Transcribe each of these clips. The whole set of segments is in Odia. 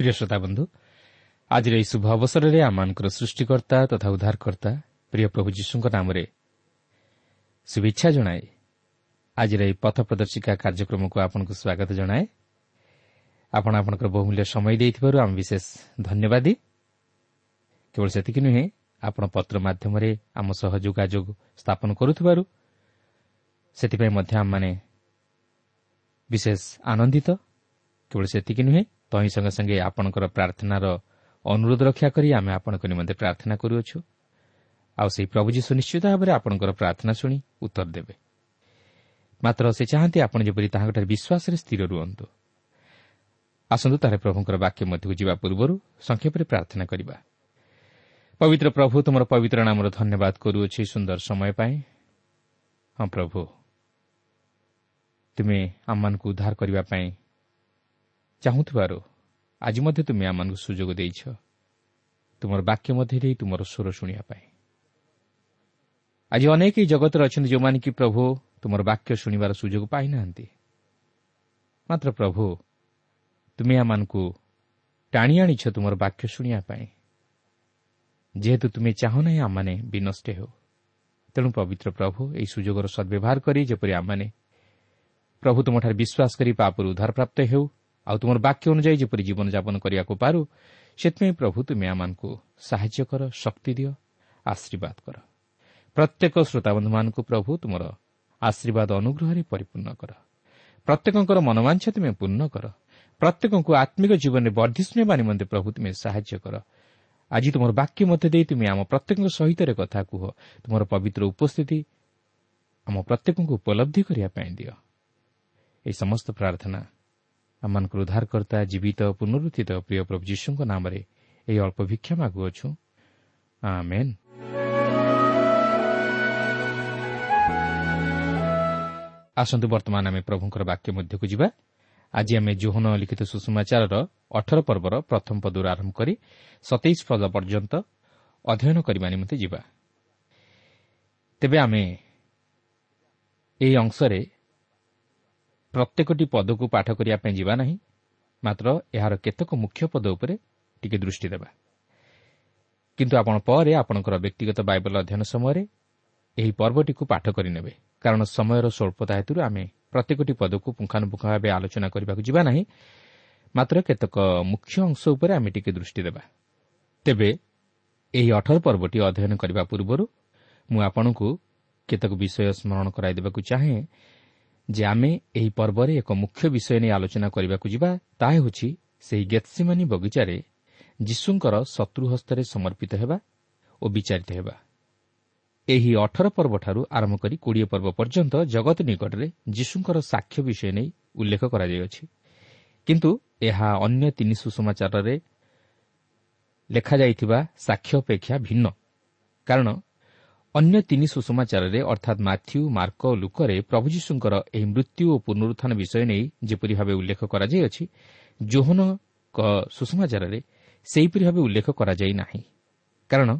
ପ୍ରିୟ ଶ୍ରୋତା ବନ୍ଧୁ ଆଜିର ଏହି ଶୁଭ ଅବସରରେ ଆମମାନଙ୍କର ସୃଷ୍ଟିକର୍ତ୍ତା ତଥା ଉଦ୍ଧାରକର୍ତ୍ତା ପ୍ରିୟ ପ୍ରଭୁ ଯୀଶୁଙ୍କ ନାମରେ ଶୁଭେଚ୍ଛା ଜଣାଏ ଆଜିର ଏହି ପଥ ପ୍ରଦର୍ଶିକା କାର୍ଯ୍ୟକ୍ରମକୁ ଆପଣଙ୍କୁ ସ୍ୱାଗତ ଜଣାଏ ଆପଣ ଆପଣଙ୍କର ବହୁମୂଲ୍ୟ ସମୟ ଦେଇଥିବାରୁ ଆମେ ବିଶେଷ ଧନ୍ୟବାଦୀ କେବଳ ସେତିକି ନୁହେଁ ଆପଣ ପତ୍ର ମାଧ୍ୟମରେ ଆମ ସହ ଯୋଗାଯୋଗ ସ୍ଥାପନ କରୁଥିବାରୁ ସେଥିପାଇଁ ମଧ୍ୟ ଆମମାନେ ବିଶେଷ ଆନନ୍ଦିତ। କେବଳ ସେତିକି ନୁହେଁ ତହିଁ ସଙ୍ଗେ ସଙ୍ଗେ ଆପଣଙ୍କର ପ୍ରାର୍ଥନାର ଅନୁରୋଧ ରକ୍ଷା କରି ଆମେ ଆପଣଙ୍କ ନିମନ୍ତେ ପ୍ରାର୍ଥନା କରୁଅଛୁ। ଆଉ ସେହି ପ୍ରଭୁ ଯୀଶୁ ନିଶ୍ଚିତ ଭାବରେ ଆପଣଙ୍କର ପ୍ରାର୍ଥନା ଶୁଣି ଉତ୍ତର ଦେବେ। ମାତ୍ର ସେ ଚାହାନ୍ତି ଆପଣ ଯେପରି ତାହାଙ୍କଠାରେ ବିଶ୍ୱାସରେ ସ୍ଥିର ରୁହନ୍ତୁ। ଆସନ୍ତୁ ତାହେଲେ ପ୍ରଭୁଙ୍କର ବାକ୍ୟ ମଧ୍ୟକୁ ଯିବା ପୂର୍ବରୁ ସଂକ୍ଷେପରେ ପ୍ରାର୍ଥନା କରିବା। ପବିତ୍ର ପ୍ରଭୁ ତୁମର ପବିତ୍ର ନାମର ଧନ୍ୟବାଦ କରୁଅଛି ସୁନ୍ଦର ସମୟ ପାଇଁ। ହଁ ପ୍ରଭୁ ତୁମେ ଆମମାନଙ୍କୁ ଉଦ୍ଧାର କରିବା ପାଇଁ ଚାହୁଁଥିବାରୁ ଆଜି ମଧ୍ୟ ତୁମେ ଆମମାନଙ୍କୁ ସୁଯୋଗ ଦେଇଛ। ତୁମର ବାକ୍ୟ ମଧ୍ୟ ଦେଇ ତୁମର ସ୍ୱର ଶୁଣିବା ପାଇଁ। ଆଜି ଅନେକ ଏହି ଜଗତରେ ଅଛନ୍ତି ଯେଉଁମାନେ କି ପ୍ରଭୁ ତୁମର ବାକ୍ୟ ଶୁଣିବାର ସୁଯୋଗ ପାଇନାହାନ୍ତି। ମାତ୍ର ପ୍ରଭୁ ତୁମେ ଆମମାନଙ୍କୁ ଟାଣି ଆଣିଛ ତୁମର ବାକ୍ୟ ଶୁଣିବା ପାଇଁ। ଯେହେତୁ ତୁମେ ଚାହୁଁ ନାହିଁ ଆମମାନେ ବିନଷ୍ଟ ହେଉ। ତେଣୁ ପବିତ୍ର ପ୍ରଭୁ ଏହି ସୁଯୋଗର ସଦ୍ବ୍ୟବହାର କରି ଯେପରି ଆମମାନେ ପ୍ରଭୁ ତୁମଠାରେ ବିଶ୍ୱାସ କରି ପାପରୁ ଉଦ୍ଧାରପ୍ରାପ୍ତ ହେଉ ଆଉ ତୁମର ବାକ୍ୟ ଅନୁଯାୟୀ ଯେପରି ଜୀବନଯାପନ କରିବାକୁ ପାରୁ ସେଥିପାଇଁ ପ୍ରଭୁ ତୁମେ ଆମମାନଙ୍କୁ ସାହାଯ୍ୟ କର ଶକ୍ତି ଦିଅ ଆଶୀର୍ବାଦ କର। ପ୍ରତ୍ୟେକ ଶ୍ରୋତାବନ୍ଧୁମାନଙ୍କୁ ପ୍ରଭୁ ତୁମର ଆଶୀର୍ବାଦ ଅନୁଗ୍ରହରେ ପରିପୂର୍ଣ୍ଣ କର। ପ୍ରତ୍ୟେକଙ୍କର ମନୋବାଞ୍ଛା ତୁମେ ପୂର୍ଣ୍ଣ କର। ପ୍ରତ୍ୟେକଙ୍କୁ ଆତ୍ମିକ ଜୀବନରେ ବର୍ଦ୍ଧିଷ୍ଣୁବା ନିମନ୍ତେ ପ୍ରଭୁ ତୁମେ ସାହାଯ୍ୟ କର। ଆଜି ତୁମର ବାକ୍ୟ ମଧ୍ୟ ଦେଇ ତୁମେ ଆମ ପ୍ରତ୍ୟେକଙ୍କ ସହିତ କଥା କୁହ। ତୁମର ପବିତ୍ର ଉପସ୍ଥିତି ଆମ ପ୍ରତ୍ୟେକଙ୍କୁ ଉପଲବ୍ଧି କରିବା ପାଇଁ ଦିଅ। ଏହି ସମସ୍ତ ପ୍ରାର୍ଥନା ଆମମାନଙ୍କର ଉଦ୍ଧାରକର୍ତ୍ତା ଜୀବିତ ପୁନରୁତ୍ଥିତ ପ୍ରିୟ ପ୍ରଭୁ ଯୀଶୁଙ୍କ ନାମରେ ଏହି ଅଳ୍ପ ଭିକ୍ଷା ମାଗୁଅଛୁ। ଆସନ୍ତୁ ବର୍ତ୍ତମାନ ଆମେ ପ୍ରଭୁଙ୍କର ବାକ୍ୟ ମଧ୍ୟକୁ ଯିବା। ଆଜି ଆମେ ଜୋହନ ଲିଖିତ ସୁଷମାଚାରର ଅଠର ପର୍ବର ପ୍ରଥମ ପଦରୁ ଆରମ୍ଭ କରି ସତେଇଶ ପଦ ପର୍ଯ୍ୟନ୍ତ ଅଧ୍ୟୟନ କରିବା ନିମନ୍ତେ ଯିବା। ତେବେ ଆମେ ଏହି ଅଂଶରେ ପ୍ରତ୍ୟେକଟି ପଦକୁ ପାଠ କରିବା ପାଇଁ ଯିବା ନାହିଁ। ମାତ୍ର ଏହାର କେତେକ ମୁଖ୍ୟ ପଦ ଉପରେ ଟିକେ ଦୃଷ୍ଟି ଦେବା। କିନ୍ତୁ ଆପଣ ପରେ ଆପଣଙ୍କର ବ୍ୟକ୍ତିଗତ ବାଇବଲ ଅଧ୍ୟୟନ ସମୟରେ ଏହି ପର୍ବଟିକୁ ପାଠ କରିନେବେ। କାରଣ ସମୟର ସ୍ୱଳ୍ପତା ହେତୁରୁ ଆମେ ପ୍ରତ୍ୟେକଟି ପଦକୁ ପୁଙ୍ଖାନୁପୁଙ୍ଖ ଭାବେ ଆଲୋଚନା କରିବାକୁ ଯିବା ନାହିଁ। ମାତ୍ର କେତେକ ମୁଖ୍ୟ ଅଂଶ ଉପରେ ଆମେ ଟିକେ ଦୃଷ୍ଟି ଦେବା। ତେବେ ଏହି ଅଠର ପର୍ବଟି ଅଧ୍ୟୟନ କରିବା ପୂର୍ବରୁ ମୁଁ ଆପଣଙ୍କୁ କେତେକ ବିଷୟ ସ୍କରଣ କରାଇଦେବାକୁ ଚାହେଁ ଯେ ଆମେ ଏହି ପର୍ବରେ ଏକ ମୁଖ୍ୟ ବିଷୟ ନେଇ ଆଲୋଚନା କରିବାକୁ ଯିବା ତାହା ହେଉଛି ସେହି ଗେତ୍ସିମାନି ବଗିଚାରେ ଯୀଶୁଙ୍କର ଶତ୍ରୁ ହସ୍ତରେ ସମର୍ପିତ ହେବା ଓ ବିଚାରିତ ହେବା। ଏହି ଅଠର ପର୍ବଠାରୁ ଆରମ୍ଭ କରି କୋଡ଼ିଏ ପର୍ବ ପର୍ଯ୍ୟନ୍ତ ଜଗତ ନିକଟରେ ଯୀଶୁଙ୍କର ସାକ୍ଷ୍ୟ ବିଷୟ ନେଇ ଉଲ୍ଲେଖ କରାଯାଇଅଛି। କିନ୍ତୁ ଏହା ଅନ୍ୟ ତିନି ସୁଷମାଚାରରେ ଲେଖାଯାଇଥିବା ସାକ୍ଷ୍ୟ ଅପେକ୍ଷା ଭିନ୍ନ। କାରଣ ଅନ୍ୟ ତିନି ସୁଷମାଚାରରେ ଅର୍ଥାତ୍ ମାଥ୍ୟୁ ମାର୍କ ଓ ଲୁକରେ ପ୍ରଭୁ ଯୀଶୁଙ୍କର ଏହି ମୃତ୍ୟୁ ଓ ପୁନରୁତ୍ଥାନ ବିଷୟ ନେଇ ଯେପରି ଭାବେ ଉଲ୍ଲେଖ କରାଯାଇଅଛି ଜୋହନଙ୍କ ସୁଷମାଚାରରେ ସେହିପରି ଭାବେ ଉଲ୍ଲେଖ କରାଯାଇ ନାହିଁ। କାରଣ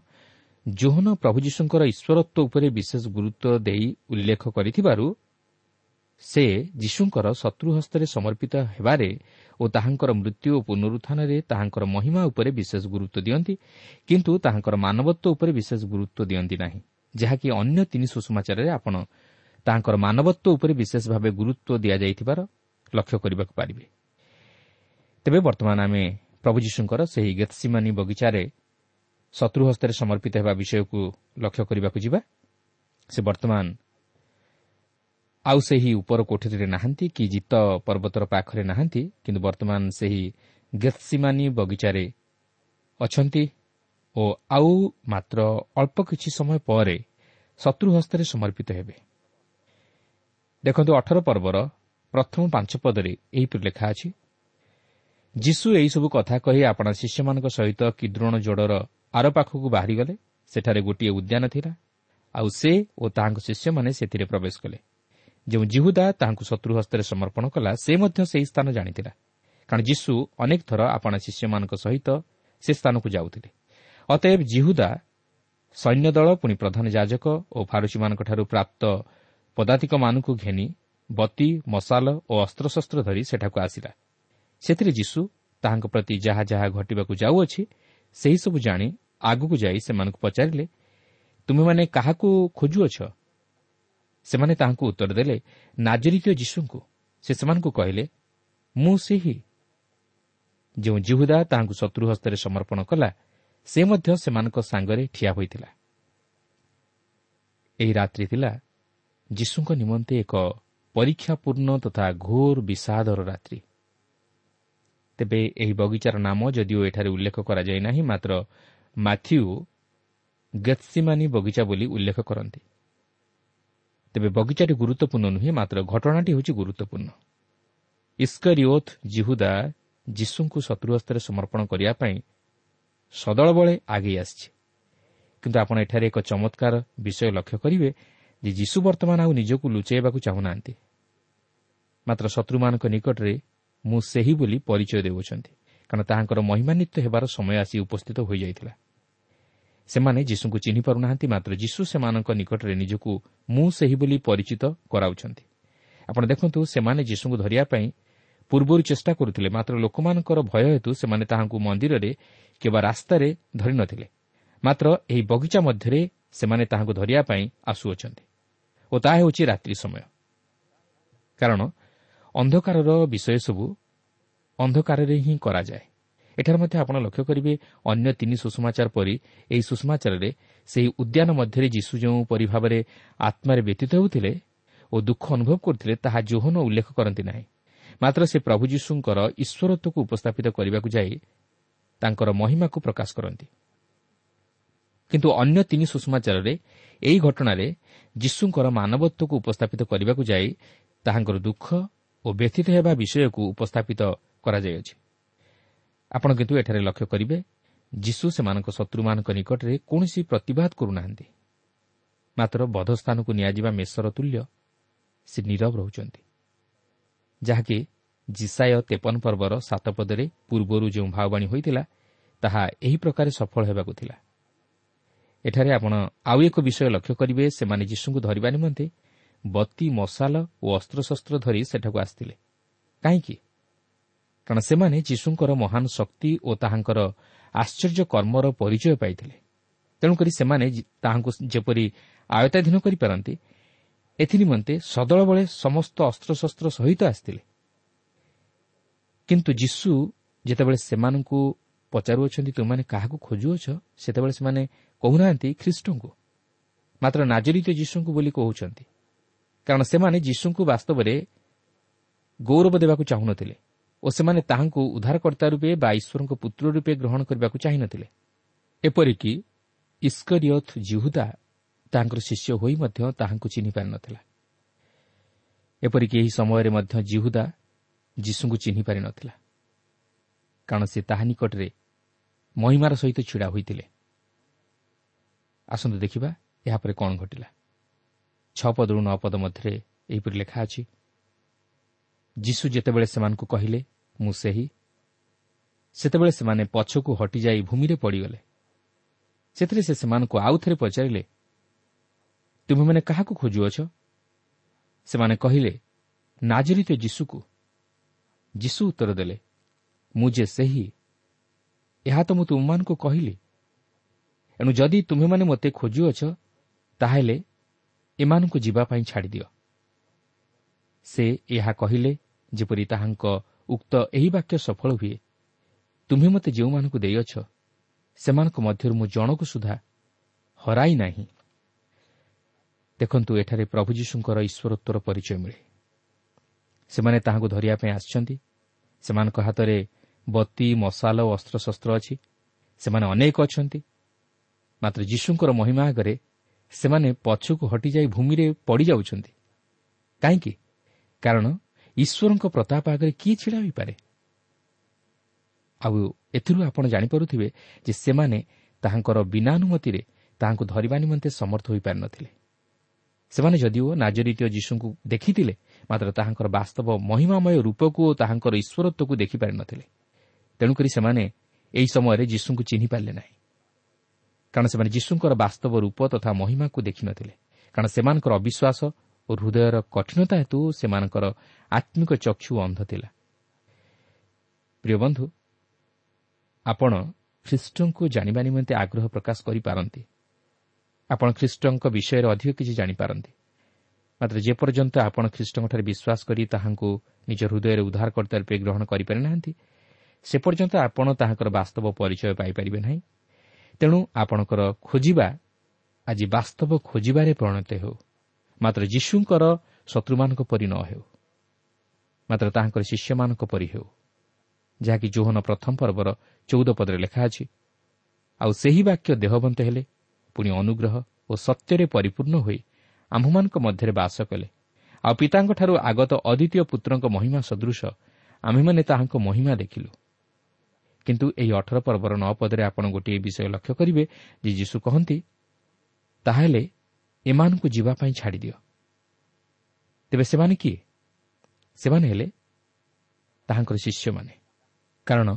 ଜୋହନ ପ୍ରଭୁ ଯୀଶୁଙ୍କର ଈଶ୍ୱରତ୍ୱ ଉପରେ ବିଶେଷ ଗୁରୁତ୍ୱ ଦେଇ ଉଲ୍ଲେଖ କରିଥିବାରୁ ସେ ଯୀଶୁଙ୍କର ଶତ୍ରୁ ହସ୍ତରେ ସମର୍ପିତ ହେବାରେ ଓ ତାହାଙ୍କର ମୃତ୍ୟୁ ଓ ପୁନରୁତ୍ଥାନରେ ତାହାଙ୍କର ମହିମା ଉପରେ ବିଶେଷ ଗୁରୁତ୍ୱ ଦିଅନ୍ତି କିନ୍ତୁ ତାହାଙ୍କର ମାନବତ୍ୱ ଉପରେ ବିଶେଷ ଗୁରୁତ୍ୱ ଦିଅନ୍ତି ନାହିଁ। ଯାହାକି ଅନ୍ୟ ତିନି ସୁଷମାଚାରରେ ଆପଣ ତାହାଙ୍କର ମାନବତ୍ୱ ଉପରେ ବିଶେଷ ଭାବେ ଗୁରୁତ୍ୱ ଦିଆଯାଇଥିବାର ଲକ୍ଷ୍ୟ କରିବାକୁ ପାରିବେ। ତେବେ ବର୍ତ୍ତମାନ ଆମେ ପ୍ରଭୁ ଯୀଶୁଙ୍କର ସେହି ଗେତ୍ସିମାନି ବଗିଚାରେ ଶତ୍ରୁ ହସ୍ତରେ ସମର୍ପିତ ହେବା ବିଷୟକୁ ଲକ୍ଷ୍ୟ କରିବାକୁ ଯିବା। ସେ ବର୍ତ୍ତମାନ ଆଉ ସେହି ଉପର କୋଠରୀରେ ନାହାନ୍ତି କି ଜିତ ପର୍ବତର ପାଖରେ ନାହାନ୍ତି କିନ୍ତୁ ବର୍ତ୍ତମାନ ସେହି ଗେତ୍ସିମାନି ବଗିଚାରେ ଅଛନ୍ତି। ଓ ଆଉ ମାତ୍ର ଅଳ୍ପ କିଛି ସମୟ ପରେ ଶତ୍ରୁ ହସ୍ତରେ ସମର୍ପିତ ହେବେ। ଦେଖନ୍ତୁ ଅଠର ପର୍ବର ପ୍ରଥମ ପାଞ୍ଚ ପଦରେ ଏହିପରି ଲେଖା ଅଛି। ଯୀଶୁ ଏହିସବୁ କଥା କହି ଆପଣା ଶିଷ୍ୟମାନଙ୍କ ସହିତ କିଦ୍ରୋଣ ଯୋଡ଼ର ଆର ପାଖକୁ ବାହାରିଗଲେ। ସେଠାରେ ଗୋଟିଏ ଉଦ୍ୟାନ ଥିଲା। ଆଉ ସେ ଓ ତାହାଙ୍କ ଶିଷ୍ୟମାନେ ସେଥିରେ ପ୍ରବେଶ କଲେ। ଯେଉଁ ଜିହୁଦା ତାହାଙ୍କୁ ଶତ୍ରୁ ହସ୍ତରେ ସମର୍ପଣ କଲା ସେ ମଧ୍ୟ ସେହି ସ୍ଥାନ ଜାଣିଥିଲା। କାରଣ ଯୀଶୁ ଅନେକ ଥର ଆପଣା ଶିଷ୍ୟମାନଙ୍କ ସହିତ ସେ ସ୍ଥାନକୁ ଯାଉଥିଲେ। ଅତଏବ ଜିହୁଦା ସୈନ୍ୟ ଦଳ ପୁଣି ପ୍ରଧାନ ଯାଜକ ଓ ଫାରୁସିମାନଙ୍କଠାରୁ ପ୍ରାପ୍ତ ପଦାତିକମାନଙ୍କୁ ଘେନି ବତି ମଶାଲ ଓ ଅସ୍ତ୍ରଶସ୍ତ୍ର ଧରି ସେଠାକୁ ଆସିଲା। ସେଥିରେ ଯୀଶୁ ତାହାଙ୍କ ପ୍ରତି ଯାହା ଯାହା ଘଟିବାକୁ ଯାଉଅଛି ସେହିସବୁ ଜାଣି ଆଗକୁ ଯାଇ ସେମାନଙ୍କୁ ପଚାରିଲେ ତୁମେମାନେ କାହାକୁ ଖୋଜୁଅଛ? ସେମାନେ ତାହାଙ୍କୁ ଉତ୍ତର ଦେଲେ ନାଜରିକୀୟ ଯୀଶୁଙ୍କୁ। ସେ ସେମାନଙ୍କୁ କହିଲେ ମୁଁ ସେହି। ଯେଉଁ ଜିହୁଦା ତାହାଙ୍କୁ ଶତ୍ରୁ ହସ୍ତରେ ସମର୍ପଣ କଲା ସେ ମଧ୍ୟ ସେମାନଙ୍କ ସାଙ୍ଗରେ ଠିଆ ହୋଇଥିଲା। ଏହି ରାତ୍ରି ଥିଲା ଯୀଶୁଙ୍କ ନିମନ୍ତେ ଏକ ପରୀକ୍ଷାପୂର୍ଣ୍ଣ ତଥା ଘୋର ବିଷାଦର ରାତ୍ରି। ତେବେ ଏହି ବଗିଚାର ନାମ ଯଦିଓ ଏଠାରେ ଉଲ୍ଲେଖ କରାଯାଇ ନାହିଁ ମାତ୍ର ମାଥ୍ୟୁ ଗେତ୍ସିମାନି ବଗିଚା ବୋଲି ଉଲ୍ଲେଖ କରନ୍ତି। ତେବେ ବଗିଚାଟି ଗୁରୁତ୍ୱପୂର୍ଣ୍ଣ ନୁହେଁ ମାତ୍ର ଘଟଣାଟି ହେଉଛି ଗୁରୁତ୍ୱପୂର୍ଣ୍ଣ। ଇସ୍କରିଓଥ୍ ଜିହୁଦା ଯୀଶୁଙ୍କୁ ଶତ୍ରୁହସ୍ତରେ ସମର୍ପଣ କରିବା ପାଇଁ ସଦଳବଳେ ଆଗେଇ ଆସିଛି। କିନ୍ତୁ ଆପଣ ଏଠାରେ ଏକ ଚମତ୍କାର ବିଷୟ ଲକ୍ଷ୍ୟ କରିବେ ଯେ ଯୀଶୁ ବର୍ତ୍ତମାନ ଆଉ ନିଜକୁ ଲୁଚାଇବାକୁ ଚାହୁଁନାହାନ୍ତି। ମାତ୍ର ଶତ୍ରୁମାନଙ୍କ ନିକଟରେ ମୁଁ ସେହି ବୋଲି ପରିଚୟ ଦେଉଛନ୍ତି କାରଣ ତାହାଙ୍କର ମହିମାନ୍ୱିତ ହେବାର ସମୟ ଆସି ଉପସ୍ଥିତ ହୋଇଯାଇଥିଲା। ସେମାନେ ଯୀଶୁଙ୍କୁ ଚିହ୍ନି ପାରୁନାହାନ୍ତି ମାତ୍ର ଯୀଶୁ ସେମାନଙ୍କ ନିକଟରେ ନିଜକୁ ମୁଁ ସେହି ବୋଲି ପରିଚିତ କରାଉଛନ୍ତି। ଆପଣ ଦେଖନ୍ତୁ ସେମାନେ ଯୀଶୁଙ୍କୁ ଧରିବା ପାଇଁ ପୂର୍ବରୁ ଚେଷ୍ଟା କରୁଥିଲେ ମାତ୍ର ଲୋକମାନଙ୍କର ଭୟ ହେତୁ ସେମାନେ ତାହାଙ୍କୁ ମନ୍ଦିରରେ କିମ୍ବା ରାସ୍ତାରେ ଧରି ନ ଥିଲେ। ମାତ୍ର ଏହି ବଗିଚା ମଧ୍ୟରେ ସେମାନେ ତାହାଙ୍କୁ ଧରିବା ପାଇଁ ଆସୁଅଛନ୍ତି। ଓ ତାହା ହେଉଛି ରାତ୍ରି ସମୟ। କାରଣ ଅନ୍ଧକାରର ବିଷୟ ସବୁ ଅନ୍ଧକାରରେ ହିଁ କରାଯାଏ। ଏଠାରେ ମଧ୍ୟ ଆପଣ ଲକ୍ଷ୍ୟ କରିବେ ଅନ୍ୟ ତିନି ସୁଷମାଚାର ପରି ଏହି ସୁଷମାଚାରରେ ସେହି ଉଦ୍ୟାନ ମଧ୍ୟରେ ଯୀଶୁ ଯେଉଁପରି ଭାବରେ ଆତ୍ମାରେ ବ୍ୟତୀତ ହେଉଥିଲେ ଓ ଦୁଃଖ ଅନୁଭବ କରୁଥିଲେ ତାହା ଜୋହନ ଉଲ୍ଲେଖ କରନ୍ତି ନାହିଁ। ମାତ୍ର ସେ ପ୍ରଭୁ ଯୀଶୁଙ୍କର ଈଶ୍ୱରତ୍ୱକୁ ଉପସ୍ଥାପିତ କରିବାକୁ ଯାଇ ତାଙ୍କର ମହିମାକୁ ପ୍ରକାଶ କରନ୍ତି। କିନ୍ତୁ ଅନ୍ୟ ତିନି ସୁଷମାଚାରରେ ଏହି ଘଟଣାରେ ଯୀଶୁଙ୍କର ମାନବତ୍ୱକୁ ଉପସ୍ଥାପିତ କରିବାକୁ ଯାଇ ତାହାଙ୍କର ଦୁଃଖ ଓ ବ୍ୟଥିତ ହେବା ବିଷୟକୁ ଉପସ୍ଥାପିତ କରାଯାଇଅଛି। ଆପଣ କିନ୍ତୁ ଏଠାରେ ଲକ୍ଷ୍ୟ କରିବେ ଯୀଶୁ ସେମାନଙ୍କ ଶତ୍ରୁମାନଙ୍କ ନିକଟରେ କୌଣସି ପ୍ରତିବାଦ କରୁନାହାନ୍ତି। ମାତ୍ର ବଧସ୍ଥାନକୁ ନିଆଯିବା ମେଷର ତୁଲ୍ୟ ସେ ନିରବ ରହୁଛନ୍ତି। ଯାହାକି ଜିସାୟ ତେପନ ପର୍ବର ସାତ ପଦରେ ପୂର୍ବରୁ ଯେଉଁ ଭାବବାଣୀ ହୋଇଥିଲା ତାହା ଏହି ପ୍ରକାର ସଫଳ ହେବାକୁ ଥିଲା। ଏଠାରେ ଆପଣ ଆଉ ଏକ ବିଷୟ ଲକ୍ଷ୍ୟ କରିବେ ସେମାନେ ଯୀଶୁଙ୍କୁ ଧରିବା ନିମନ୍ତେ ବତି ମଶାଲ ଓ ଅସ୍ତ୍ରଶସ୍ତ୍ର ଧରି ସେଠାକୁ ଆସିଥିଲେ। କାହିଁକି? କାରଣ ସେମାନେ ଯୀଶୁଙ୍କର ମହାନ ଶକ୍ତି ଓ ତାହାଙ୍କର ଆଶ୍ଚର୍ଯ୍ୟ କର୍ମର ପରିଚୟ ପାଇଥିଲେ। ତେଣୁକରି ସେମାନେ ତାହାଙ୍କୁ ଯେପରି ଆୟତାଧୀନ କରିପାରନ୍ତି ଏଥିନିମନ୍ତେ ସଦଳବଳେ ସମସ୍ତ ଅସ୍ତ୍ରଶସ୍ତ୍ର ସହିତ ଆସିଥିଲେ। କିନ୍ତୁ ଯୀଶୁ ଯେତେବେଳେ ସେମାନଙ୍କୁ ପଚାରୁଅଛନ୍ତି ତୁମମାନେ କାହାକୁ ଖୋଜୁଅଛ? ସେତେବେଳେ ସେମାନେ କହୁନାହାନ୍ତି ଖ୍ରୀଷ୍ଟଙ୍କୁ। ମାତ୍ର ନାଜରିତ ଯୀଶୁଙ୍କୁ ବୋଲି କହୁଛନ୍ତି। କାରଣ ସେମାନେ ଯୀଶୁଙ୍କୁ ବାସ୍ତବରେ ଗୌରବ ଦେବାକୁ ଚାହୁଁନଥିଲେ ଓ ସେମାନେ ତାହାଙ୍କୁ ଉଦ୍ଧାରକର୍ତ୍ତା ରୂପେ ବା ଈଶ୍ୱରଙ୍କ ପୁତ୍ର ରୂପେ ଗ୍ରହଣ କରିବାକୁ ଚାହିଁନଥିଲେ। ଏପରିକି ଇସ୍କରିୟଥ୍ ଜିହୁଦା ତାଙ୍କର ଶିଷ୍ୟ ହୋଇ ମଧ୍ୟ ତାହାଙ୍କୁ ଚିହ୍ନି ପାରିନଥିଲା। ଏପରିକି ଏହି ସମୟରେ ମଧ୍ୟ ଜିହୁଦା ଯୀଶୁଙ୍କୁ ଚିହ୍ନି ପାରିନଥିଲା କାରଣ ସେ ତାହା ନିକଟରେ ମହିମାର ସହିତ ଛିଡ଼ା ହୋଇଥିଲେ। ଆସନ୍ତୁ ଦେଖିବା ଏହାପରେ କ'ଣ ଘଟିଲା। ଛଅ ପଦରୁ ନଅ ପଦ ମଧ୍ୟରେ ଏହିପରି ଲେଖା ଅଛି ଯୀଶୁ ଯେତେବେଳେ ସେମାନଙ୍କୁ କହିଲେ ମୁଁ ସେହି। ସେତେବେଳେ ସେମାନେ ପଛକୁ ହଟିଯାଇ ଭୂମିରେ ପଡ଼ିଗଲେ। ସେଥିରେ ସେ ସେମାନଙ୍କୁ ଆଉଥରେ ପଚାରିଲେ ତୁମେମାନେ କାହାକୁ ଖୋଜୁଅଛ? ସେମାନେ କହିଲେ ନାଜରିତ ଯୀଶୁକୁ। ଯୀଶୁ ଉତ୍ତର ଦେଲେ ମୁଁ ଯେ ସେହି ଏହା ତ ମୁଁ ତୁମମାନଙ୍କୁ କହିଲି ଏଣୁ ଯଦି ତୁମେମାନେ ମୋତେ ଖୋଜୁଅଛ ତାହେଲେ ଏମାନଙ୍କୁ ଯିବା ପାଇଁ ଛାଡ଼ିଦିଅ ସେ ଏହା କହିଲେ ଯେପରି ତାହାଙ୍କ ଉକ୍ତ ଏହି ବାକ୍ୟ ସଫଳ ହୁଏ ତୁମେ ମୋତେ ଯେଉଁମାନଙ୍କୁ ଦେଇଅଛ ସେମାନଙ୍କ ମଧ୍ୟରୁ ମୁଁ ଜଣକୁ ସୁଦ୍ଧା ହରାଇ ନାହିଁ ଦେଖନ୍ତୁ ଏଠାରେ ପ୍ରଭୁ ଯୀଶୁଙ୍କର ଈଶ୍ୱରତ୍ୱର ପରିଚୟ ମିଳେ ସେମାନେ ତାହାଙ୍କୁ ଧରିବା ପାଇଁ ଆସିଛନ୍ତି। ସେମାନଙ୍କ ହାତରେ ବତି ମଶାଲ ଓ ଅସ୍ତ୍ରଶସ୍ତ୍ର ଅଛି। ସେମାନେ ଅନେକ ଅଛନ୍ତି। ମାତ୍ର ଯୀଶୁଙ୍କର ମହିମା ଆଗରେ ସେମାନେ ପଛକୁ ହଟିଯାଇ ଭୂମିରେ ପଡ଼ିଯାଉଛନ୍ତି। କାହିଁକି? କାରଣ ଈଶ୍ୱରଙ୍କ ପ୍ରତାପ ଆଗରେ କିଏ ଛିଡ଼ା ହୋଇପାରେ? ଆଉ ଏଥିରୁ ଆପଣ ଜାଣିପାରୁଥିବେ ଯେ ସେମାନେ ତାହାଙ୍କର ବିନାନୁମତିରେ ତାହାଙ୍କୁ ଧରିବା ନିମନ୍ତେ ସମର୍ଥ ହୋଇପାରିନଥିଲେ ସେମାନେ ଯଦିଓ ନାଜରିତୀୟ ଯୀଶୁଙ୍କୁ ଦେଖିଥିଲେ ମାତ୍ର ତାହାଙ୍କର ବାସ୍ତବ ମହିମାମୟ ରୂପକୁ ଓ ତାହାଙ୍କର ଈଶ୍ୱରତ୍ୱକୁ ଦେଖିପାରିନଥିଲେ। ତେଣୁକରି ସେମାନେ ଏହି ସମୟରେ ଯୀଶୁଙ୍କୁ ଚିହ୍ନି ପାରିଲେ ନାହିଁ। କାରଣ ସେମାନେ ଯୀଶୁଙ୍କର ବାସ୍ତବ ରୂପ ତଥା ମହିମାକୁ ଦେଖିନଥିଲେ। କାରଣ ସେମାନଙ୍କର ଅବିଶ୍ୱାସ ଓ ହୃଦୟର କଠିନତା ହେତୁ ସେମାନଙ୍କର ଆତ୍ମିକ ଚକ୍ଷୁ ଅନ୍ଧ ଥିଲା। ପ୍ରିୟ ବନ୍ଧୁ ଆପଣ ଖ୍ରୀଷ୍ଟଙ୍କୁ ଜାଣିବା ନିମନ୍ତେ ଆଗ୍ରହ ପ୍ରକାଶ କରିପାରନ୍ତି। ଆପଣ ଖ୍ରୀଷ୍ଟଙ୍କ ବିଷୟରେ ଅଧିକ କିଛି ଜାଣିପାରନ୍ତି। ମାତ୍ର ଯେପର୍ଯ୍ୟନ୍ତ ଆପଣ ଖ୍ରୀଷ୍ଟଙ୍କଠାରେ ବିଶ୍ୱାସ କରି ତାହାଙ୍କୁ ନିଜ ହୃଦୟରେ ଉଦ୍ଧାରକର୍ତ୍ତା ରୂପେ ଗ୍ରହଣ କରିପାରି ନାହାନ୍ତି ସେ ପର୍ଯ୍ୟନ୍ତ ଆପଣ ତାହାଙ୍କର ବାସ୍ତବ ପରିଚୟ ପାଇପାରିବେ ନାହିଁ। ତେଣୁ ଆପଣଙ୍କର ଖୋଜିବା ଆଜି ବାସ୍ତବ ଖୋଜିବାରେ ପରିଣତ ହେଉ। ମାତ୍ର ଯୀଶୁଙ୍କର ଶତ୍ରୁମାନଙ୍କ ପରି ନ ହେଉ। ମାତ୍ର ତାହାଙ୍କର ଶିଷ୍ୟମାନଙ୍କ ପରି ହେଉ। ଯାହାକି ଜୋହନ ପ୍ରଥମ ପର୍ବର ଚଉଦ ପଦରେ ଲେଖା ଅଛି ଆଉ ସେହି ବାକ୍ୟ ଦେହବନ୍ତ ହେଲେ ପୁଣି ଅନୁଗ୍ରହ ଓ ସତ୍ୟରେ ପରିପୂର୍ଣ୍ଣ ହୋଇ ଆମ୍ଭମାନଙ୍କ ମଧ୍ୟରେ ବାସ କଲେ। ଆଉ ପିତାଙ୍କଠାରୁ ଆଗତ ଅଦ୍ୱିତୀୟ ପୁତ୍ରଙ୍କ ମହିମା ସଦୃଶ ଆମ୍ଭେମାନେ ତାହାଙ୍କ ମହିମା ଦେଖିଲୁ। କିନ୍ତୁ ଏହି ଅଠର ପର୍ବର ନଅ ପଦରେ ଆପଣ ଗୋଟିଏ ବିଷୟ ଲକ୍ଷ୍ୟ କରିବେ ଯେ ଯୀଶୁ କହନ୍ତି ତାହେଲେ ଏମାନଙ୍କୁ ଯିବା ପାଇଁ ଛାଡ଼ିଦିଅ। ତେବେ ସେମାନେ କିଏ? ସେମାନେ ହେଲେ ତାହାଙ୍କର ଶିଷ୍ୟମାନେ। କାରଣ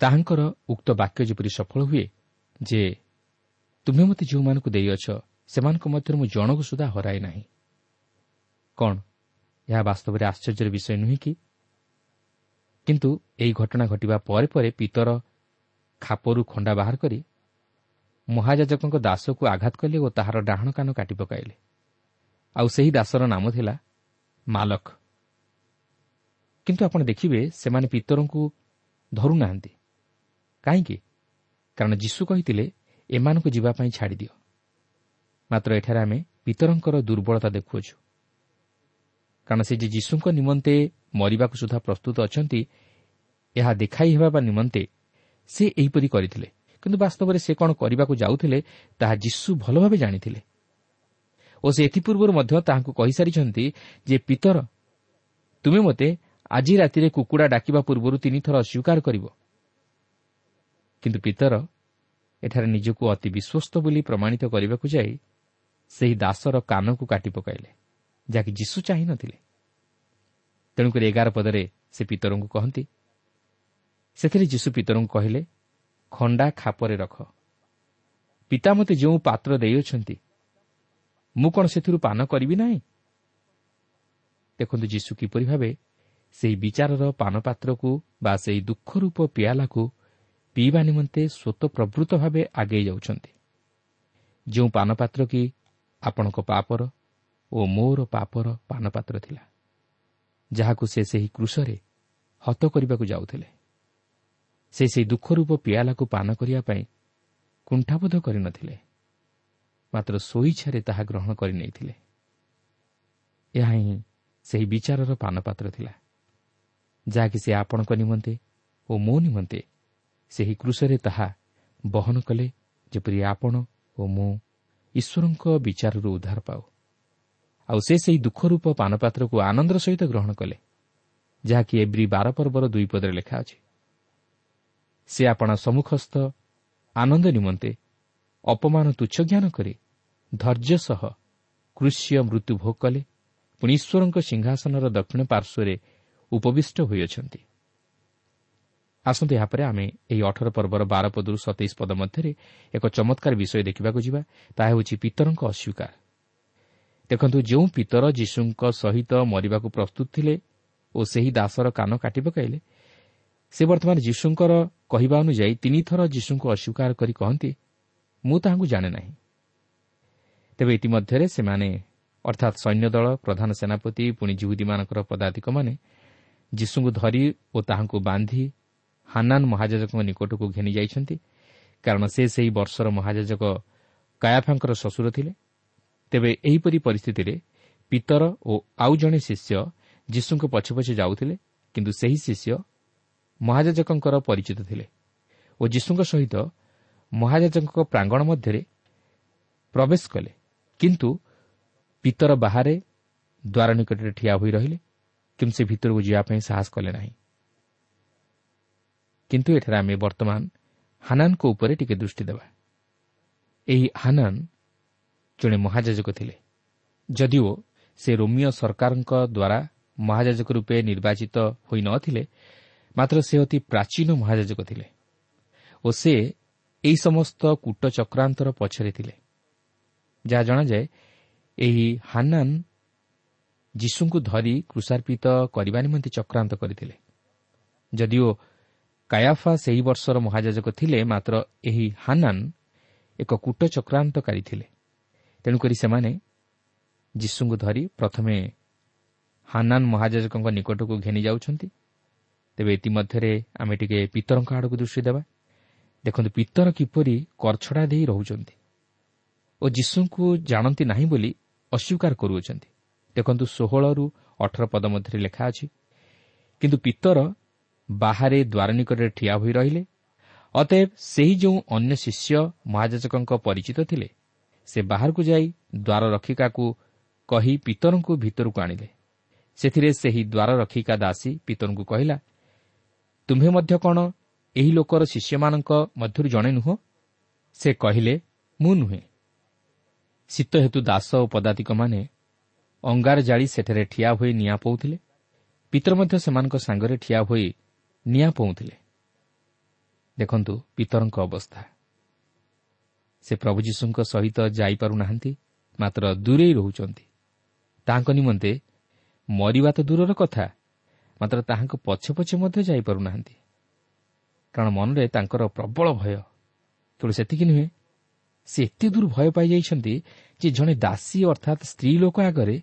ତାହାଙ୍କର ଉକ୍ତ ବାକ୍ୟ ଯେପରି ସଫଳ ହୁଏ ଯେ ତୁମେ ମୋତେ ଯେଉଁମାନଙ୍କୁ ଦେଇଅଛ ସେମାନଙ୍କ ମଧ୍ୟରେ ମୁଁ ଜଣକୁ ସୁଦ୍ଧା ହରାଏ ନାହିଁ। କ'ଣ? ଏହା ବାସ୍ତବରେ ଆଶ୍ଚର୍ଯ୍ୟର ବିଷୟ ନୁହେଁ କିନ୍ତୁ ଏହି ଘଟଣା ଘଟିବା ପରେ ପରେ ପିତର ଖାପରୁ ଖଣ୍ଡା ବାହାର କରି ମହାଯାଜକଙ୍କ ଦାସକୁ ଆଘାତ କଲେ ଓ ତାହାର ଡାହାଣ କାନ କାଟି ପକାଇଲେ। ଆଉ ସେହି ଦାସର ନାମ ଥିଲା ମାଲକ। କିନ୍ତୁ ଆପଣ ଦେଖିବେ ସେମାନେ ପିତରଙ୍କୁ ଧରୁନାହାନ୍ତି। କାହିଁକି? କାରଣ ଯୀଶୁ କହିଥିଲେ ଏମାନଙ୍କୁ ଯିବା ପାଇଁ ଛାଡ଼ିଦିଅ। ମାତ୍ର ଏଠାରେ ଆମେ ପିତରଙ୍କର ଦୁର୍ବଳତା ଦେଖୁଅଛୁ। କାରଣ ସେ ଯେ ଯୀଶୁଙ୍କ ନିମନ୍ତେ ମରିବାକୁ ସୁଦ୍ଧା ପ୍ରସ୍ତୁତ ଅଛନ୍ତି ଏହା ଦେଖାଇ ହେବା ନିମନ୍ତେ ସେ ଏହିପରି କରିଥିଲେ। କିନ୍ତୁ ବାସ୍ତବରେ ସେ କ'ଣ କରିବାକୁ ଯାଉଥିଲେ ତାହା ଯୀଶୁ ଭଲ ଭାବେ ଜାଣିଥିଲେ। ଓ ସେ ଏଥିପୂର୍ବରୁ ମଧ୍ୟ ତାହାଙ୍କୁ କହିସାରିଛନ୍ତି ଯେ ପିତର ତୁମେ ମୋତେ ଆଜି ରାତିରେ କୁକୁଡ଼ା ଡାକିବା ପୂର୍ବରୁ ତିନିଥର ଅସ୍ୱୀକାର କରିବ। କିନ୍ତୁ ପିତର ଏଠାରେ ନିଜକୁ ଅତି ବିଶ୍ୱସ୍ତ ବୋଲି ପ୍ରମାଣିତ କରିବାକୁ ଯାଇ ସେହି ଦାସର କାନକୁ କାଟି ପକାଇଲେ ଯାହାକି ଯୀଶୁ ଚାହିଁ ନଥିଲେ। ତେଣୁକରି ଏଗାର ପଦରେ ସେ ପିତରଙ୍କୁ କହନ୍ତି। ସେଥିରେ ଯୀଶୁ ପିତରଙ୍କୁ କହିଲେ ଖଣ୍ଡା ଖାପରେ ରଖ। ପିତା ମୋତେ ଯେଉଁ ପାତ୍ର ଦେଇଅଛନ୍ତି ମୁଁ କ'ଣ ସେଥିରୁ ପାନ କରିବି ନାହିଁ? ଦେଖନ୍ତୁ ଯୀଶୁ କିପରି ଭାବେ ସେହି ବିଚାରର ପାନପାତ୍ରକୁ ବା ସେହି ଦୁଃଖରୂପ ପିଆଲାକୁ ପିଇବା ନିମନ୍ତେ ସ୍ୱତ ପ୍ରବୃତ୍ତ ଭାବେ ଆଗେଇ ଯାଉଛନ୍ତି। ଯେଉଁ ପାନପାତ୍ର କି ଆପଣଙ୍କ ପାପର ଓ ମୋର ପାପର ପାନପାତ୍ର ଥିଲା ଯାହାକୁ ସେ ସେହି କୃଷରେ ହତ କରିବାକୁ ଯାଉଥିଲେ। ସେ ସେହି ଦୁଃଖରୂପ ପିଆଲାକୁ ପାନ କରିବା ପାଇଁ କୁଣ୍ଠାବୋଧ କରିନଥିଲେ ମାତ୍ର ସ୍ୱଇଚ୍ଛାରେ ତାହା ଗ୍ରହଣ କରିନେଇଥିଲେ। ଏହା ହିଁ ସେହି ବିଚାରର ପାନପାତ୍ର ଥିଲା ଯାହାକି ସେ ଆପଣଙ୍କ ନିମନ୍ତେ ଓ ମୋ ନିମନ୍ତେ ସେହି କୃଷରେ ତାହା ବହନ କଲେ ଯେପରି ଆପଣ ଓ ମୁଁ ଈଶ୍ୱରଙ୍କ ବିଚାରରୁ ଉଦ୍ଧାର ପାଉ। ଆଉ ସେ ସେହି ଦୁଃଖରୂପ ପାନପାତ୍ରକୁ ଆନନ୍ଦର ସହିତ ଗ୍ରହଣ କଲେ ଯାହାକି ଏବ୍ରି ବାର ପର୍ବର ଦୁଇ ପଦରେ ଲେଖା ଅଛି। ସେ ଆପଣା ସମ୍ମୁଖସ୍ଥ ଆନନ୍ଦ ନିମନ୍ତେ ଅପମାନ ତୁଚ୍ଛ ଜ୍ଞାନ କରି ଧୈର୍ଯ୍ୟ ସହ କୃଷ୍ୟ ମୃତ୍ୟୁ ଭୋଗ କଲେ ପୁଣି ଈଶ୍ୱରଙ୍କ ସିଂହାସନର ଦକ୍ଷିଣ ପାର୍ଶ୍ୱରେ ଉପବିଷ୍ଟ ହୋଇଅଛନ୍ତି। ଆସନ୍ତୁ ଏହାପରେ ଆମେ ଏହି ଅଠର ପର୍ବର ବାର ପଦରୁ ସତେଇଶ ପଦ ମଧ୍ୟରେ ଏକ ଚମତ୍କାର ବିଷୟ ଦେଖିବାକୁ ଯିବା। ତାହା ହେଉଛି ପିତରଙ୍କ ଅସ୍ୱୀକାର। ଦେଖନ୍ତୁ ଯେଉଁ ପିତର ଯୀଶୁଙ୍କ ସହିତ ମରିବାକୁ ପ୍ରସ୍ତୁତ ଥିଲେ ଓ ସେହି ଦାସର କାନ କାଟି ପକାଇଲେ ସେ ବର୍ତ୍ତମାନ ଯୀଶୁଙ୍କର କହିବା ଅନୁଯାୟୀ ତିନିଥର ଯୀଶୁଙ୍କୁ ଅସ୍ୱୀକାର କରି କହନ୍ତି ମୁଁ ତାହାଙ୍କୁ ଜାଣେ ନାହିଁ। ତେବେ ଇତିମଧ୍ୟରେ ସେମାନେ ଅର୍ଥାତ୍ ସୈନ୍ୟ ଦଳ ପ୍ରଧାନ ସେନାପତି ପୁଣି ଜୁହୁଦୀମାନଙ୍କର ପଦାଧିକମାନେ ଯୀଶୁଙ୍କୁ ଧରି ଓ ତାହାଙ୍କୁ ବାନ୍ଧି ହାନାନ ମହାଯାଜକଙ୍କ ନିକଟକୁ ଘେନି ଯାଇଛନ୍ତି କାରଣ ସେ ସେହି ବର୍ଷର ମହାଯାଜକ କାୟାଫାଙ୍କର ଶ୍ୱଶୁର ଥିଲେ। ତେବେ ଏହିପରି ପରିସ୍ଥିତିରେ ପିତର ଓ ଆଉ ଜଣେ ଶିଷ୍ୟ ଯୀଶୁଙ୍କ ପଛେ ପଛେ ଯାଉଥିଲେ କିନ୍ତୁ ସେହି ଶିଷ୍ୟ ମହାଯାଜକଙ୍କର ପରିଚିତ ଥିଲେ ଓ ଯୀଶୁଙ୍କ ସହିତ ମହାଯାଜକଙ୍କ ପ୍ରାଙ୍ଗଣ ମଧ୍ୟରେ ପ୍ରବେଶ କଲେ। କିନ୍ତୁ ପିତର ବାହାରେ ଦ୍ୱାର ନିକଟରେ ଠିଆ ହୋଇ ରହିଲେ କିନ୍ତୁ ସେ ଭିତରକୁ ଯିବା ପାଇଁ ସାହସ କଲେ ନାହିଁ। କିନ୍ତୁ ଏଠାରେ ଆମେ ବର୍ତ୍ତମାନ ହାନାନଙ୍କ ଉପରେ ଟିକେ ଦୃଷ୍ଟି ଦେବା ଏହି ହାନାନ ଜଣେ ମହାଯାଜକ ଥିଲେ। ଯଦିଓ ସେ ରୋମିଓ ସରକାରଙ୍କ ଦ୍ୱାରା ମହାଯାଜକ ରୂପେ ନିର୍ବାଚିତ ହୋଇନଥିଲେ ମାତ୍ର ସେ ଅତି ପ୍ରାଚୀନ ମହାଯାଜକ ଥିଲେ ଓ ସେ ଏହି ସମସ୍ତ କୂଟ ଚକ୍ରାନ୍ତର ପଛରେ ଥିଲେ। ଯାହା ଜଣାଯାଏ ଏହି ହାନାନ ଯୀଶୁଙ୍କୁ ଧରି କୃଷାର୍ପିତ କରିବା ନିମନ୍ତେ ଚକ୍ରାନ୍ତ କରିଥିଲେ। ଯଦିଓ କାୟାଫା ସେହି ବର୍ଷର ମହାଯାଜକ ଥିଲେ ମାତ୍ର ଏହି ହାନାନ ଏକ କୂଟ ଚକ୍ରାନ୍ତକାରୀ ଥିଲେ। ତେଣୁକରି ସେମାନେ ଯୀଶୁଙ୍କୁ ଧରି ପ୍ରଥମେ ହାନାନ ମହାଯାଜକଙ୍କ ନିକଟକୁ ଘେନି ଯାଉଛନ୍ତି। ତେବେ ଇତିମଧ୍ୟରେ ଆମେ ଟିକେ ପିତରଙ୍କ ଆଡ଼କୁ ଦୃଷ୍ଟି ଦେବା। ଦେଖନ୍ତୁ ପିତର କିପରି କରଛଡ଼ା ଦେଇ ରହୁଛନ୍ତି ଓ ଯୀଶୁଙ୍କୁ ଜାଣନ୍ତି ନାହିଁ ବୋଲି ଅସ୍ୱୀକାର କରୁଅଛନ୍ତି। ଦେଖନ୍ତୁ ଷୋହଳରୁ ଅଠର ପଦ ମଧ୍ୟରେ ଲେଖା ଅଛି। କିନ୍ତୁ ପିତର ବାହାରେ ଦ୍ୱାର ନିକଟରେ ଠିଆ ହୋଇ ରହିଲେ। ଅତଏବ ସେହି ଯେଉଁ ଅନ୍ୟ ଶିଷ୍ୟ ମହାଯାଜକଙ୍କ ପରିଚିତ ଥିଲେ ସେ ବାହାରକୁ ଯାଇ ଦ୍ୱାର ରକ୍ଷିକାକୁ କହି ପିତରଙ୍କୁ ଭିତରକୁ ଆଣିଲେ। ସେଥିରେ ସେହି ଦ୍ୱାର ରକ୍ଷିକା ଦାସୀ ପିତରଙ୍କୁ କହିଲା ତୁମ୍ଭେ ମଧ୍ୟ କ'ଣ ଏହି ଲୋକର ଶିଷ୍ୟମାନଙ୍କ ମଧ୍ୟରୁ ଜଣେ ନୁହଁ? ସେ କହିଲେ ମୁଁ ନୁହେଁ। ଶୀତ ହେତୁ ଦାସ ଓ ପଦାତିକମାନେ ଅଙ୍ଗାର ଜାଳି ସେଠାରେ ଠିଆ ହୋଇ ନିଆଁ ପୋଉଥିଲେ। ପିତର ମଧ୍ୟ ସେମାନଙ୍କ ସାଙ୍ଗରେ ଠିଆ ହୋଇ ନିଆଁ ପୋଉଥିଲେ। ଦେଖନ୍ତୁ ପିତରଙ୍କ ଅବସ୍ଥା। ସେ ପ୍ରଭୁ ଯୀଶୁଙ୍କ ସହିତ ଯାଇପାରୁନାହାନ୍ତି ମାତ୍ର ଦୂରେଇ ରହୁଛନ୍ତି ତାଙ୍କ ନିମନ୍ତେ ମରିବା ତ ଦୂରର କଥା ମାତ୍ର ତାହାଙ୍କ ପଛେ ପଛେ ମଧ୍ୟ ଯାଇପାରୁନାହାନ୍ତି। କାରଣ ମନରେ ତାଙ୍କର ପ୍ରବଳ ଭୟ। କେବଳ ସେତିକି ନୁହେଁ ସେ ଏତେ ଦୂର ଭୟ ପାଇଯାଇଛନ୍ତି ଯେ ଜଣେ ଦାସୀ ଅର୍ଥାତ୍ ସ୍ତ୍ରୀ ଲୋକ ଆଗରେ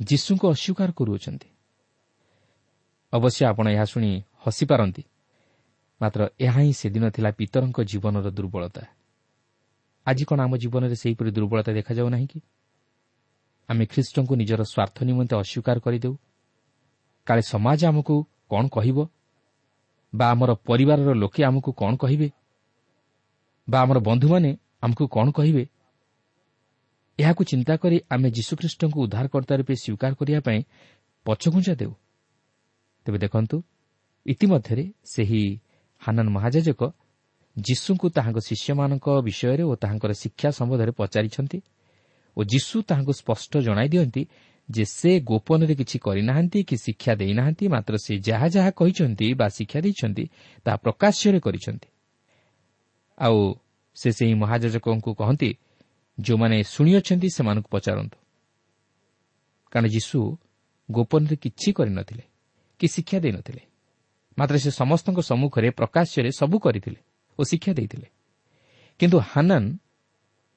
ଯୀଶୁଙ୍କୁ ଅସ୍ୱୀକାର କରୁଅଛନ୍ତି। ଅବଶ୍ୟ ଆପଣ ଏହା ଶୁଣି ହସିପାରନ୍ତି। ମାତ୍ର ଏହା ହିଁ ସେଦିନ ଥିଲା ପିତରଙ୍କ ଜୀବନର ଦୁର୍ବଳତା। ଆଜି କ'ଣ ଆମ ଜୀବନରେ ସେହିପରି ଦୁର୍ବଳତା ଦେଖାଯାଉ ନାହିଁ କି? ଆମେ ଖ୍ରୀଷ୍ଟଙ୍କୁ ନିଜର ସ୍ୱାର୍ଥ ନିମନ୍ତେ ଅସ୍ୱୀକାର କରିଦେଉ। କାଳେ ସମାଜ ଆମକୁ କ'ଣ କହିବ? ବା ଆମର ପରିବାରର ଲୋକେ ଆମକୁ କ'ଣ କହିବେ? ବା ଆମର ବନ୍ଧୁମାନେ ଆମକୁ କ'ଣ କହିବେ? ଏହାକୁ ଚିନ୍ତା କରି ଆମେ ଯୀଶୁଖ୍ରୀଷ୍ଟଙ୍କୁ ଉଦ୍ଧାରକର୍ତ୍ତା ରୂପେ ସ୍ୱୀକାର କରିବା ପାଇଁ ପଛଘୁଞ୍ଚା ଦେଉ। ତେବେ ଦେଖନ୍ତୁ ଇତିମଧ୍ୟରେ ସେହି ହାନନ ମହାଜାଜକ ଯୀଶୁଙ୍କୁ ତାହାଙ୍କ ଶିଷ୍ୟମାନଙ୍କ ବିଷୟରେ ଓ ତାହାଙ୍କର ଶିକ୍ଷା ସମ୍ବନ୍ଧରେ ପଚାରିଛନ୍ତି ଓ ଯୀଶୁ ତାହାଙ୍କୁ ସ୍ପଷ୍ଟ ଜଣାଇ ଦିଅନ୍ତି ଯେ ସେ ଗୋପନରେ କିଛି କରିନାହାନ୍ତି କି ଶିକ୍ଷା ଦେଇନାହାନ୍ତି ମାତ୍ର ସେ ଯାହା ଯାହା କହିଛନ୍ତି ବା ଶିକ୍ଷା ଦେଇଛନ୍ତି ତାହା ପ୍ରକାଶ୍ୟରେ କରିଛନ୍ତି। ଆଉ ସେ ସେହି ମହାଯାଜକଙ୍କୁ କହନ୍ତି ଯେଉଁମାନେ ଶୁଣିଅଛନ୍ତି ସେମାନଙ୍କୁ ପଚାରନ୍ତୁ। କାରଣ ଯୀଶୁ ଗୋପନରେ କିଛି କରିନଥିଲେ କି ଶିକ୍ଷା ଦେଇନଥିଲେ। ମାତ୍ର ସେ ସମସ୍ତଙ୍କ ସମ୍ମୁଖରେ ପ୍ରକାଶ୍ୟରେ ସବୁ କରିଥିଲେ ଓ ଶିକ୍ଷା ଦେଇଥିଲେ। କିନ୍ତୁ ହାନାନ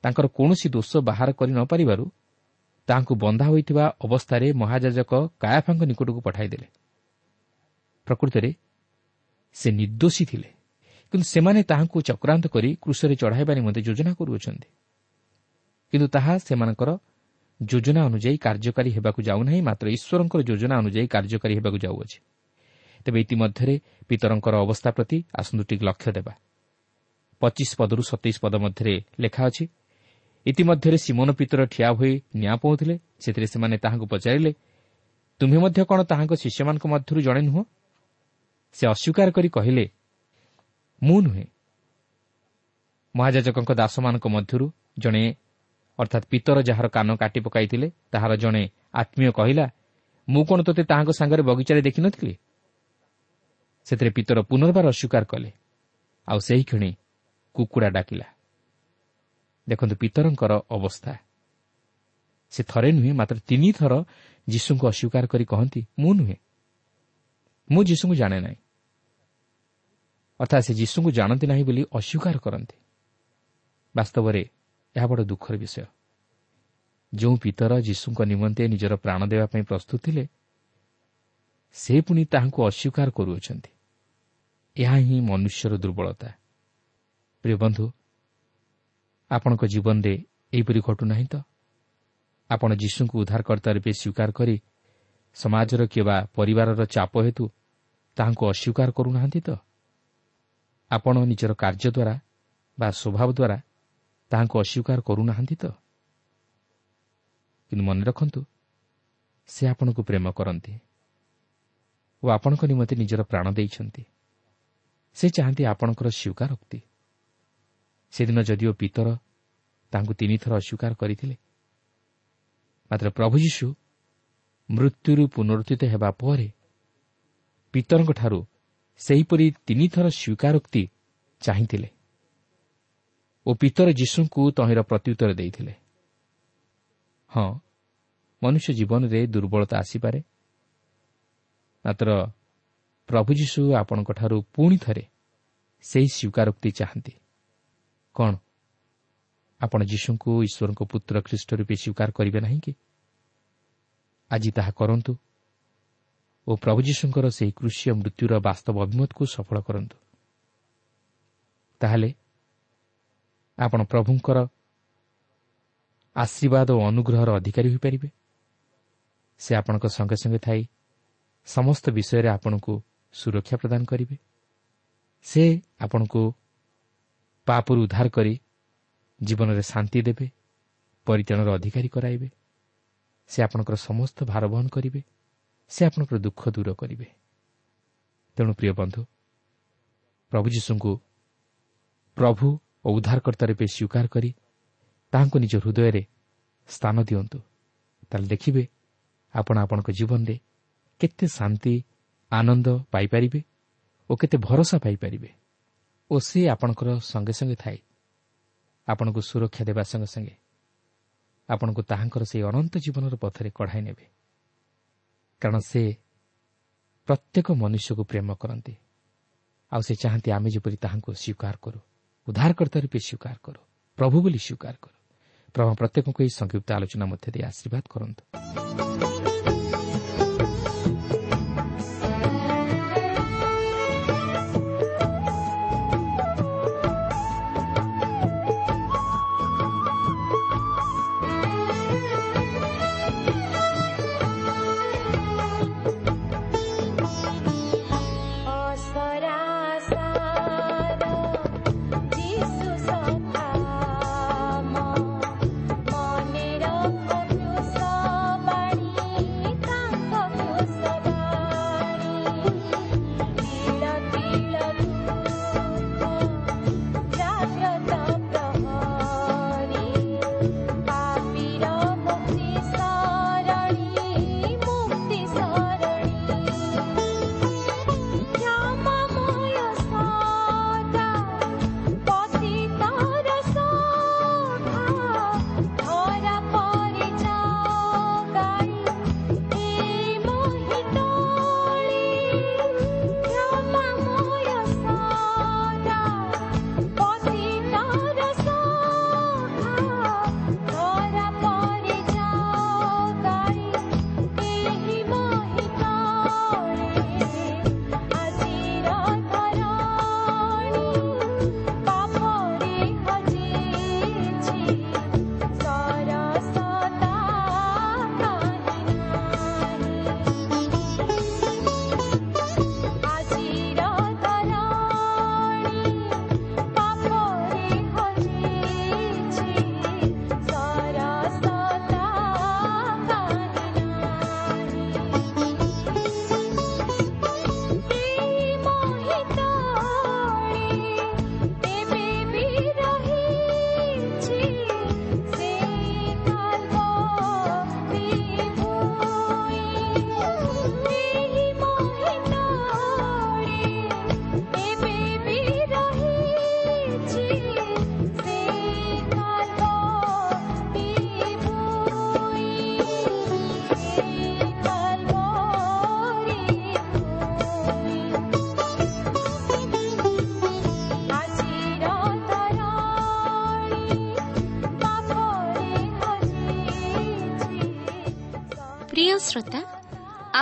ତାଙ୍କର କୌଣସି ଦୋଷ ବାହାର କରି ନ ପାରିବାରୁ ତାହାଙ୍କୁ ବନ୍ଧା ହୋଇଥିବା ଅବସ୍ଥାରେ ମହାଯାଜକ କାୟାଫାଙ୍କ ନିକଟକୁ ପଠାଇଦେଲେ। ପ୍ରକୃତରେ ସେ ନିର୍ଦ୍ଦୋଷୀ ଥିଲେ କିନ୍ତୁ ସେମାନେ ତାହାଙ୍କୁ ଚକ୍ରାନ୍ତ କରି କୃଷରେ ଚଢ଼ାଇବା ନିମନ୍ତେ ଯୋଜନା କରୁଅଛନ୍ତି। କିନ୍ତୁ ତାହା ସେମାନଙ୍କର ଯୋଜନା ଅନୁଯାୟୀ କାର୍ଯ୍ୟକାରୀ ହେବାକୁ ଯାଉନାହିଁ ମାତ୍ର ଈଶ୍ୱରଙ୍କର ଯୋଜନା ଅନୁଯାୟୀ କାର୍ଯ୍ୟକାରୀ ହେବାକୁ ଯାଉଅଛି। ତେବେ ଇତିମଧ୍ୟରେ ପିତରଙ୍କର ଅବସ୍ଥା ପ୍ରତି ଆସନ୍ତୁ ଟିକେ ଲକ୍ଷ୍ୟ ଦେବା। ପଚିଶ ପଦରୁ ସତେଇଶ ପଦ ମଧ୍ୟରେ ଲେଖା ଅଛି ଇତିମଧ୍ୟରେ ସିମନ ପିତର ଠିଆ ହୋଇ ନିଆଁ ପହୁଥିଲେ ସେଥିରେ ସେମାନେ ତାହାଙ୍କୁ ପଚାରିଲେ ତୁମେ ମଧ୍ୟ କ'ଣ ତାହାଙ୍କ ଶିଷ୍ୟମାନଙ୍କ ମଧ୍ୟରୁ ଜଣେ ନୁହଁ ସେ ଅସ୍ୱୀକାର କରି କହିଲେ ମୁଁ ନୁହେଁ। ମହାଜାଜକଙ୍କ ଦାସମାନଙ୍କ ମଧ୍ୟରୁ ଜଣେ ଅର୍ଥାତ୍ ପିତର ଯାହାର କାନ କାଟି ପକାଇଥିଲେ ତାହାର ଜଣେ ଆତ୍ମୀୟ କହିଲା ମୁଁ କ'ଣ ତୋତେ ତାହାଙ୍କ ସାଙ୍ଗରେ ବଗିଚାରେ ଦେଖିନଥିଲି? ସେଥିରେ ପିତର ପୁନର୍ବାର ଅସ୍ୱୀକାର କଲେ। ଆଉ ସେହି କ୍ଷଣି କୁକୁଡ଼ା ଡାକିଲା ଦେଖନ୍ତୁ ପିତରଙ୍କର ଅବସ୍ଥା। ସେ ଥରେ ନୁହେଁ ମାତ୍ର ତିନି ଥର ଯୀଶୁଙ୍କୁ ଅସ୍ୱୀକାର କରି କହନ୍ତି ମୁଁ ନୁହେଁ। ମୁଁ ଯୀଶୁଙ୍କୁ ଜାଣେ ନାହିଁ। ଅର୍ଥାତ୍ ସେ ଯୀଶୁଙ୍କୁ ଜାଣନ୍ତି ନାହିଁ ବୋଲି ଅସ୍ୱୀକାର କରନ୍ତି। ବାସ୍ତବରେ ଏହା ବଡ଼ ଦୁଃଖର ବିଷୟ। ଯେଉଁ ପିତର ଯୀଶୁଙ୍କ ନିମନ୍ତେ ନିଜର ପ୍ରାଣ ଦେବା ପାଇଁ ପ୍ରସ୍ତୁତ ଥିଲେ ସେ ପୁଣି ତାହାଙ୍କୁ ଅସ୍ୱୀକାର କରୁଅଛନ୍ତି। ଏହା ହିଁ ମନୁଷ୍ୟର ଦୁର୍ବଳତା। ପ୍ରିୟ ବନ୍ଧୁ ଆପଣଙ୍କ ଜୀବନରେ ଏହିପରି ଘଟୁନାହିଁ ତ? ଆପଣ ଯୀଶୁଙ୍କୁ ଉଦ୍ଧାରକର୍ତ୍ତା ରୂପେ ସ୍ୱୀକାର କରି ସମାଜର କିମ୍ବା ପରିବାରର ଚାପ ହେତୁ ତାହାଙ୍କୁ ଅସ୍ୱୀକାର କରୁନାହାନ୍ତି ତ? ଆପଣ ନିଜର କାର୍ଯ୍ୟ ଦ୍ୱାରା ବା ସ୍ୱଭାବ ଦ୍ୱାରା ତାହାଙ୍କୁ ଅସ୍ୱୀକାର କରୁନାହାନ୍ତି ତ? କିନ୍ତୁ ମନେ ରଖନ୍ତୁ ସେ ଆପଣଙ୍କୁ ପ୍ରେମ କରନ୍ତି ଓ ଆପଣଙ୍କ ନିମନ୍ତେ ନିଜର ପ୍ରାଣ ଦେଇଛନ୍ତି। ସେ ଚାହାନ୍ତି ଆପଣଙ୍କର ସ୍ୱୀକାରୋକ୍ତି ସେଦିନ ଯଦିଓ ପିତର ତାଙ୍କୁ ତିନିଥର ଅସ୍ୱୀକାର କରିଥିଲେ ମାତ୍ର ପ୍ରଭୁ ଯୀଶୁ ମୃତ୍ୟୁରୁ ପୁନରୁତ୍ଥିତ ହେବା ପରେ ପିତରଙ୍କଠାରୁ ସେହିପରି ତିନିଥର ସ୍ୱୀକାରୋକ୍ତି ଚାହିଁଥିଲେ ଓ ପିତର ଯୀଶୁଙ୍କୁ ତହିଁର ପ୍ରତ୍ୟୁତ୍ତର ଦେଇଥିଲେ। ହଁ ମନୁଷ୍ୟ ଜୀବନରେ ଦୁର୍ବଳତା ଆସିପାରେ ମାତ୍ର ପ୍ରଭୁ ଯୀଶୁ ଆପଣଙ୍କଠାରୁ ପୁଣି ଥରେ ସେହି ସ୍ୱୀକାରୋକ୍ତି ଚାହାନ୍ତି। କ'ଣ? ଆପଣ ଯୀଶୁଙ୍କୁ ଈଶ୍ୱରଙ୍କ ପୁତ୍ର ଖ୍ରୀଷ୍ଟ ରୂପେ ସ୍ୱୀକାର କରିବେ ନାହିଁ କି? ଆଜି ତାହା କରନ୍ତୁ ଓ ପ୍ରଭୁ ଯୀଶୁଙ୍କର ସେହି କୃଷି ମୃତ୍ୟୁର ବାସ୍ତବ ଅଭିମତକୁ ସଫଳ କରନ୍ତୁ। ତାହେଲେ ଆପଣ ପ୍ରଭୁଙ୍କର ଆଶୀର୍ବାଦ ଓ ଅନୁଗ୍ରହର ଅଧିକାରୀ ହୋଇପାରିବେ। ସେ ଆପଣଙ୍କ ସଙ୍ଗେ ସଙ୍ଗେ ଥାଇ ସମସ୍ତ ବିଷୟରେ ଆପଣଙ୍କୁ ସୁରକ୍ଷା ପ୍ରଦାନ କରିବେ। ସେ ଆପଣଙ୍କୁ ପାପରୁ ଉଦ୍ଧାର କରି ଜୀବନରେ ଶାନ୍ତି ଦେବେ ପରିତ୍ରାଣର ଅଧିକାରୀ କରାଇବେ। ସେ ଆପଣଙ୍କର ସମସ୍ତ ଭାର ବହନ କରିବେ। ସେ ଆପଣଙ୍କର ଦୁଃଖ ଦୂର କରିବେ। ତେଣୁ ପ୍ରିୟ ବନ୍ଧୁ ପ୍ରଭୁ ଯୀଶୁଙ୍କୁ ପ୍ରଭୁ ଓ ଉଦ୍ଧାରକର୍ତ୍ତା ରୂପେ ସ୍ୱୀକାର କରି ତାହାଙ୍କୁ ନିଜ ହୃଦୟରେ ସ୍ଥାନ ଦିଅନ୍ତୁ। ତାହେଲେ ଦେଖିବେ ଆପଣ ଆପଣଙ୍କ ଜୀବନରେ କେତେ ଶାନ୍ତି ଆନନ୍ଦ ପାଇପାରିବେ ଓ କେତେ ଭରସା ପାଇପାରିବେ। ଓ ସେ ଆପଣଙ୍କର ସଙ୍ଗେ ସଙ୍ଗେ ଥାଇ ଆପଣଙ୍କୁ ସୁରକ୍ଷା ଦେବା ସଙ୍ଗେ ସଙ୍ଗେ। ଆପଣଙ୍କୁ ତାହାଙ୍କର ସେହି ଅନନ୍ତ ଜୀବନର ପଥରେ କଢ଼ାଇ ନେବେ। କାରଣ ସେ ପ୍ରତ୍ୟେକ ମନୁଷ୍ୟକୁ ପ୍ରେମ କରନ୍ତି। ଆଉ ସେ ଚାହାନ୍ତି ଆମେ ଯେପରି ତାହାଙ୍କୁ ସ୍ୱୀକାର କରୁ ଉଦ୍ଧାରକର୍ତ୍ତା ରୂପେ ସ୍ୱୀକାର କରୁ ପ୍ରଭୁ ବୋଲି ସ୍ୱୀକାର କରୁ। ପ୍ରଭୁ ପ୍ରତ୍ୟେକଙ୍କୁ ଏହି ସଂକ୍ଷିପ୍ତ ଆଲୋଚନା ମଧ୍ୟ ଦେଇ ଆଶୀର୍ବାଦ କରନ୍ତୁ।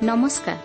Namaskar.